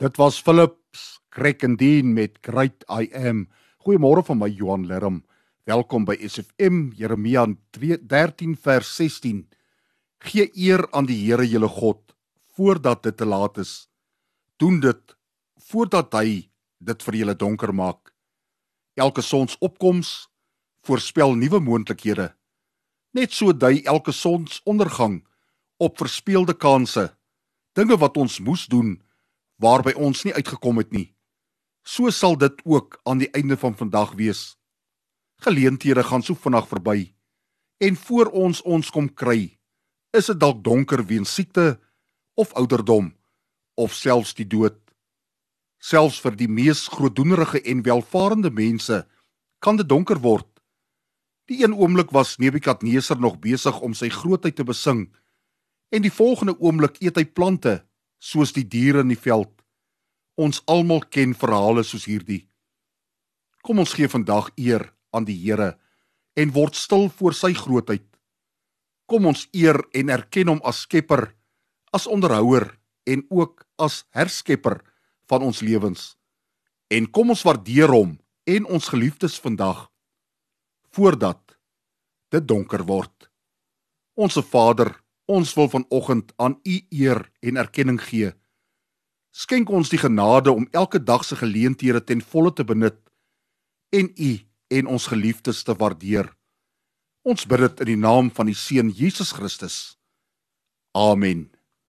Dit was Philips Krekendien met Great I Am. Goeiemôre van my Johan Lerm. Welkom by SFM Jeremia 13 vers 16. Gee eer aan die Here jou God voordat dit te laat is. Doen dit voordat hy dit vir julle donker maak. Elke sonsopkoms voorspel nuwe moontlikhede. Net so dui elke sonsondergang op verspeelde kansse. Dinge wat ons moes doen waarby ons nie uitgekom het nie. So sal dit ook aan die einde van vandag wees. Geleenthede gaan so vinnig verby en voor ons ons kom kry, is dit dalk donker weens siekte of ouderdom of selfs die dood. Selfs vir die mees grootdoenerige en welvarende mense kan dit donker word. Die een oomblik was Nebukadneser nog besig om sy grootheid te besing en die volgende oomblik eet hy plante soos die diere in die veld. Ons almal ken verhale soos hierdie. Kom ons gee vandag eer aan die Here en word stil voor sy grootheid. Kom ons eer en erken hom as Skepper, as onderhouer en ook as herskepper van ons lewens. En kom ons waardeer hom en ons geliefdes vandag voordat dit donker word. Onse Vader Ons wil vanoggend aan U eer en erkenning gee. Skenk ons die genade om elke dag se geleenthede ten volle te benut en U en ons geliefdes te waardeer. Ons bid dit in die naam van die Seun Jesus Christus. Amen.